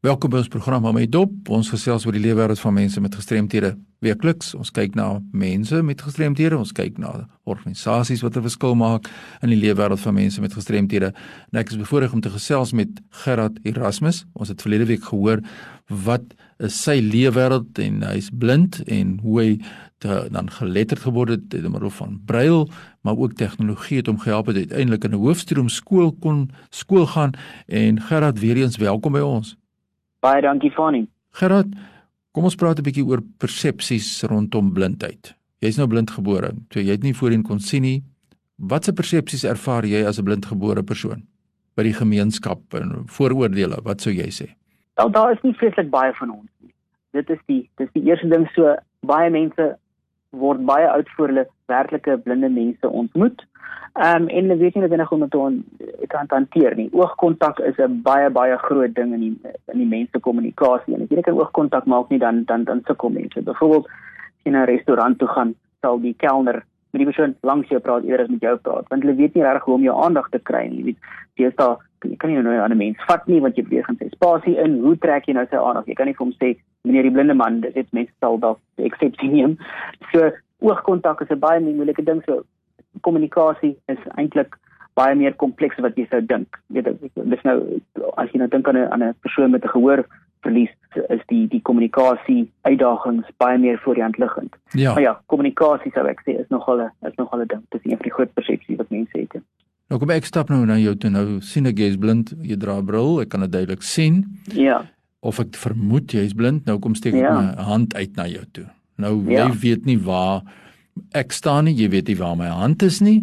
Welkom by ons program om met dop. Ons gesels oor die lewenswêreld van mense met gestremthede. Weekliks, ons kyk na mense met gestremthede, ons kyk na organisasies wat 'n verskil maak in die lewenswêreld van mense met gestremthede. En ek is bevoorreg om te gesels met Gerard Erasmus. Ons het verlede week gehoor wat is sy lewenswêreld en hy's blind en hoe hy te, dan geletterd geword het deur middel van braille, maar ook tegnologie het hom gehelp het uiteindelik in 'n hoofstroom skool kon skool gaan en Gerard weer eens welkom by ons. Baie dankie Fani. Gerard, kom ons praat 'n bietjie oor persepsies rondom blindheid. Jy's nou blindgebore, so jy het nie voorheen kon sien nie. Watse persepsies ervaar jy as 'n blindgebore persoon by die gemeenskap en vooroordeele? Wat sou jy sê? Wel, daar is nie vreeslik baie van ons nie. Dit is die dis die eerste ding so baie mense word baie oud voor hulle werklike blinde mense ontmoet. Ehm um, en hulle weet nie wat hulle moet doen kan hanteer nie. Oogkontak is 'n baie baie groot ding in die in die mense kommunikasie en as jy nie kan oogkontak maak nie dan dan dan sukkel mense. Byvoorbeeld as jy na 'n restaurant toe gaan, sal die kelner met die persoon langs jou praat eerder as met jou praat want hulle weet nie regtig hoe om jou aandag te kry nie. Jy weet, daar jy kan nie nou 'n ander mens vat nie want jy beweeg in sy spasie in. Hoe trek jy nou sy aandag? Jy kan nie vir hom sê meneer die blinde man, dit is mense sal dalk eksepsie neem. So oogkontak is 'n baie moeilike ding so kommunikasie is eintlik baie meer kompleks wat jy sou dink. Jy weet dis nou as jy nou dink aan 'n aan 'n persoon met 'n gehoor verlies is die die kommunikasie uitdagings baie meer voor die hand liggend. Ja. Maar ja, kommunikasie sou ek sê is nogal 'n is nogal 'n ding. Dis een van die groot persepsies wat mense het. Nou kom ek stap nou na jou toe nou sien ek jy's blind, jy dra 'n bril, ek kan dit duidelik sien. Ja. Of ek vermoed jy's blind, nou kom steek ek ja. my hand uit na jou toe. Nou ja. jy weet nie waar ek staan nie, jy weet nie waar my hand is nie.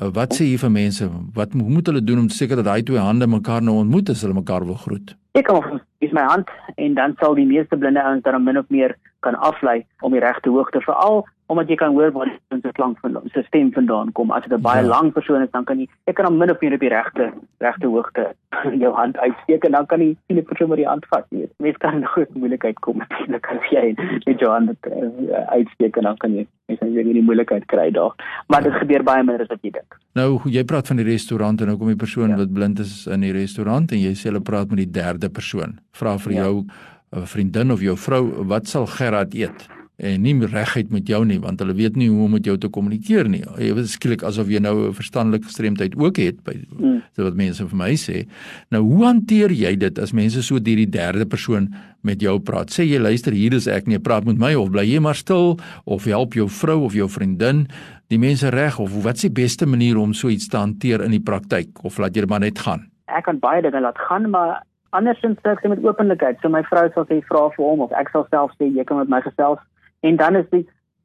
Uh, wat sê jy vir mense? Wat moet hulle doen om seker dat daai twee hande mekaar nou ontmoet as hulle mekaar wil groet? Ek kan is my hand en dan sal die meeste blinde ouens dan min of meer kan aflei om die regte hoogte veral omdat jy kan hoor waar die klank van die stem vandaan kom. As dit 'n baie ja. lang persoon is, dan kan jy ek kan hom min of meer op die regte regte hoogte jou hand uitsteek en dan kan jy sien die persoon met die hand vat. Jy weet, mens kan 'n groot moeilikheid kom natuurlik as jy met jou hand uh, uitsteek en dan kan jy mens kan jy nie moeilikheid kry daar. Maar dit gebeur baie minder as wat jy dink. Nou, jy praat van die restaurant en nou kom die persoon ja. wat blind is in die restaurant en jy sê hulle praat met die derde persoon. Vra vir ja. jou 'n vriendin of jou vrou, wat sal Gerard eet? En nie regheid met jou nie, want hulle weet nie hoe om met jou te kommunikeer nie. Jy weet skielik asof jy nou 'n verstandelike gestremdheid ook het by mm. so wat mense vir my sê. Nou, hoe hanteer jy dit as mense so deur die derde persoon met jou praat? Sê jy luister, hier is ek nie, praat met my of bly jy maar stil of help jou vrou of jou vriendin die mense reg of wat is die beste manier om so iets te hanteer in die praktyk of laat jy dit maar net gaan? Ek kan baie dinge laat gaan, maar andersins sê ek met openlikheid. So my vrou sal sê vra vir hom of ek sal self sê jy kan met my gesels en dan is die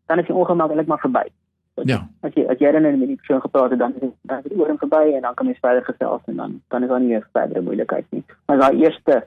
dan is die ongemak eintlik maar verby. So, ja. As jy as jy dan met die persoon gepraat het dan is dan is die oor en verby en dan kan jy verder gesels en dan dan is daar nie meer verdere moeilikheid nie. Maar daai eerste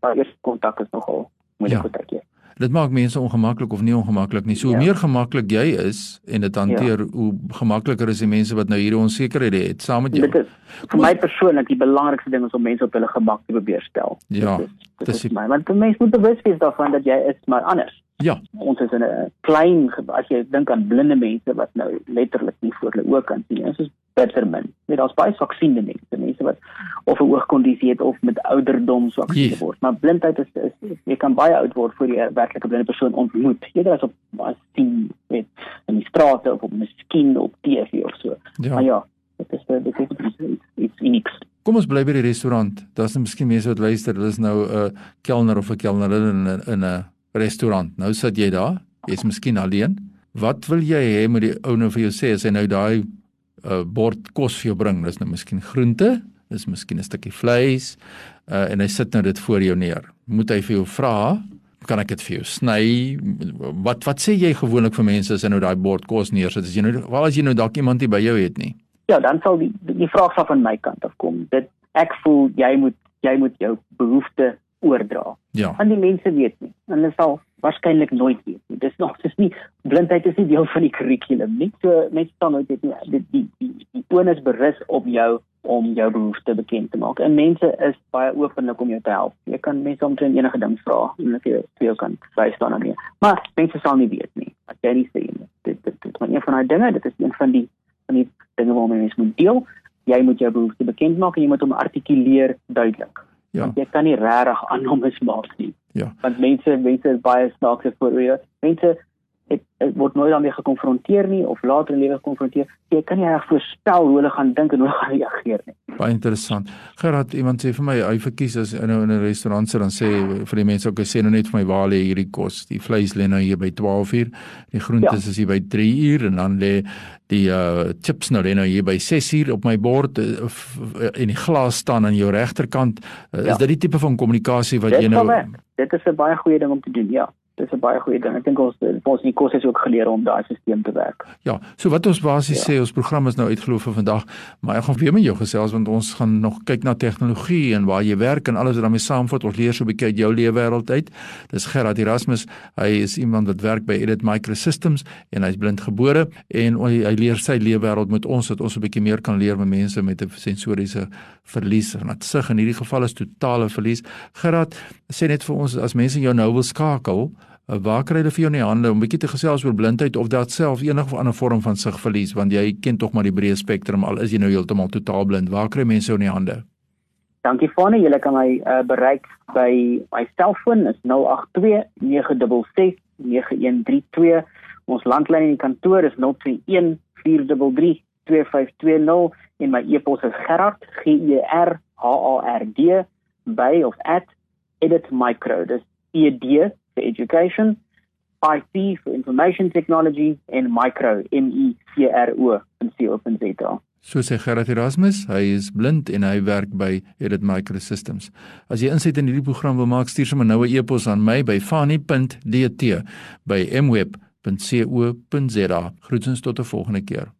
daai eerste kontak is nogal moeilik ja. kry. Dit maak mense ongemaklik of nie ongemaklik nie. So hoe ja. meer gemaklik jy is en dit hanteer, ja. hoe gemakliker is die mense wat nou hierdie onsekerhede het saam met jou. Dit is vir my persoonlik die belangrikste ding is om mense op hulle gemak te probeer stel. Ja. Dit is, dit is, is my, want mense moet bewus wees daarvan dat jy is maar anders. Ja. Ons is in 'n klein as jy dink aan blinde mense wat nou letterlik nie voor hulle oë kan sien. Ons is bitter min. Net daar's baie swaksiende mense, mense wat of 'n oogkondisie het of met ouderdom swaksiende word. Maar blindheid is, is, is jy kan baie oud word voor jy 'n werklike blinde persoon ontmoet. Eerder as op as sien met in die strate of op miskien op TV of so. Ja. Maar ja, dit is dit is iets unieks. Kom ons bly by die restaurant. Daar's miskien mense wat luister, hulle is nou 'n uh, kelner of 'n kelnerin in 'n 'n restaurant. Nou sit jy daar, jy's miskien alleen. Wat wil jy hê moet die ou nou vir jou sê as hy nou daai uh, bord kos vir jou bring? Dis nou miskien groente, dis miskien 'n stukkie vleis, uh, en hy sit nou dit voor jou neer. Moet hy vir jou vra, kan ek dit vir jou sny? Wat wat sê jy gewoonlik vir mense as hy nou daai bord kos neersit? As jy nou wel as jy nou dalk iemand nie by jou het nie. Ja, dan sal die die vraag van my kant af kom. Dit ek voel jy moet jy moet jou behoeftes oordra. Ja. Want die mense weet nie. Hulle sal waarskynlik nooit weet nie. Dis nog dis nie blindheid is nie deel van die kurrikulum nie. So mense sal nooit weet nie. Die die die, die onus berus op jou om jou behoeftes bekend te maak. En mense is baie openlik om jou te help. Jy kan mense omtrent enige ding vra en hulle vir jou kan bystaan daarmee. Maar mense sal nie weet nie. As jy nie sê nie. Dit dit dit is een van daai dinge, dit is een van die van die dinge waarmee mense moet deel. Jy moet jou behoeftes bekend maak en jy moet hom artikuleer duidelik Ja. Want jy kan nie regtig aannames maak nie. Ja. Want mense mense is baie snaakse voor jou. Mense het, het word nooit daarmee gekonfronteer nie of later in lewe gekonfronteer. Jy kan nie reg voorspel hoe hulle gaan dink en hoe hulle gaan reageer nie. Baie interessant. Gerard, iemand sê vir my hy verkies as in 'n restaurant sit dan sê vir die mense ook sê nou net vir my waar lê hierdie kos. Die vleis lê nou hier by 12uur, die groentes ja. is hier by 3uur en dan lê die uh chips nou lê nou hier by 6uur op my bord uh, en die glas staan aan jou regterkant. Uh, is ja. dit die tipe van kommunikasie wat dit jy nou Dit is 'n baie goeie ding om te doen, ja dis 'n baie goeie ding. Ek dink ons ons die kos is ook geleer om daai stelsel te werk. Ja, so wat ons basies ja. sê, ons program is nou uitgeloof vir vandag, maar ek gaan weer met jou gesels want ons gaan nog kyk na tegnologie en waar jy werk en alles wat daarmee saamvat. Ons leer so 'n bietjie uit jou lewe wêreld uit. Dis Gerard Erasmus. Hy is iemand wat werk by Edit Microsystems en hy's blindgebore en hy, hy leer sy lewe wêreld met ons dat ons 'n bietjie meer kan leer met mense met 'n sensoriese verlies. En dit sig in hierdie geval is totale verlies. Gerard, sê net vir ons as mense jou nou wil skakel, waar kry hulle vir jou in die hande om bietjie te gesels oor blindheid of dat self enige ander vorm van sigverlies want jy ken tog maar die breë spektrum al is jy nou heeltemal totaal blind. Waar kry mense jou in die hande? Dankie Fanie jy kan my uh, bereik by my selfoon is 082 966 9132 ons landlyn in die kantoor is 021 433 2520 en my e-pos is gerard g e r h a r d by of editmicro. Dis e d for education, IT for information technology en micro M E C R O in C.za. So sê Gerard Erasmus, hy is blind en hy werk by Edit Microsystems. As jy inset in hierdie program wil maak, stuur sommer nou 'n e-pos aan my by fani.dt by mweb.co.za. Groetens tot 'n volgende keer.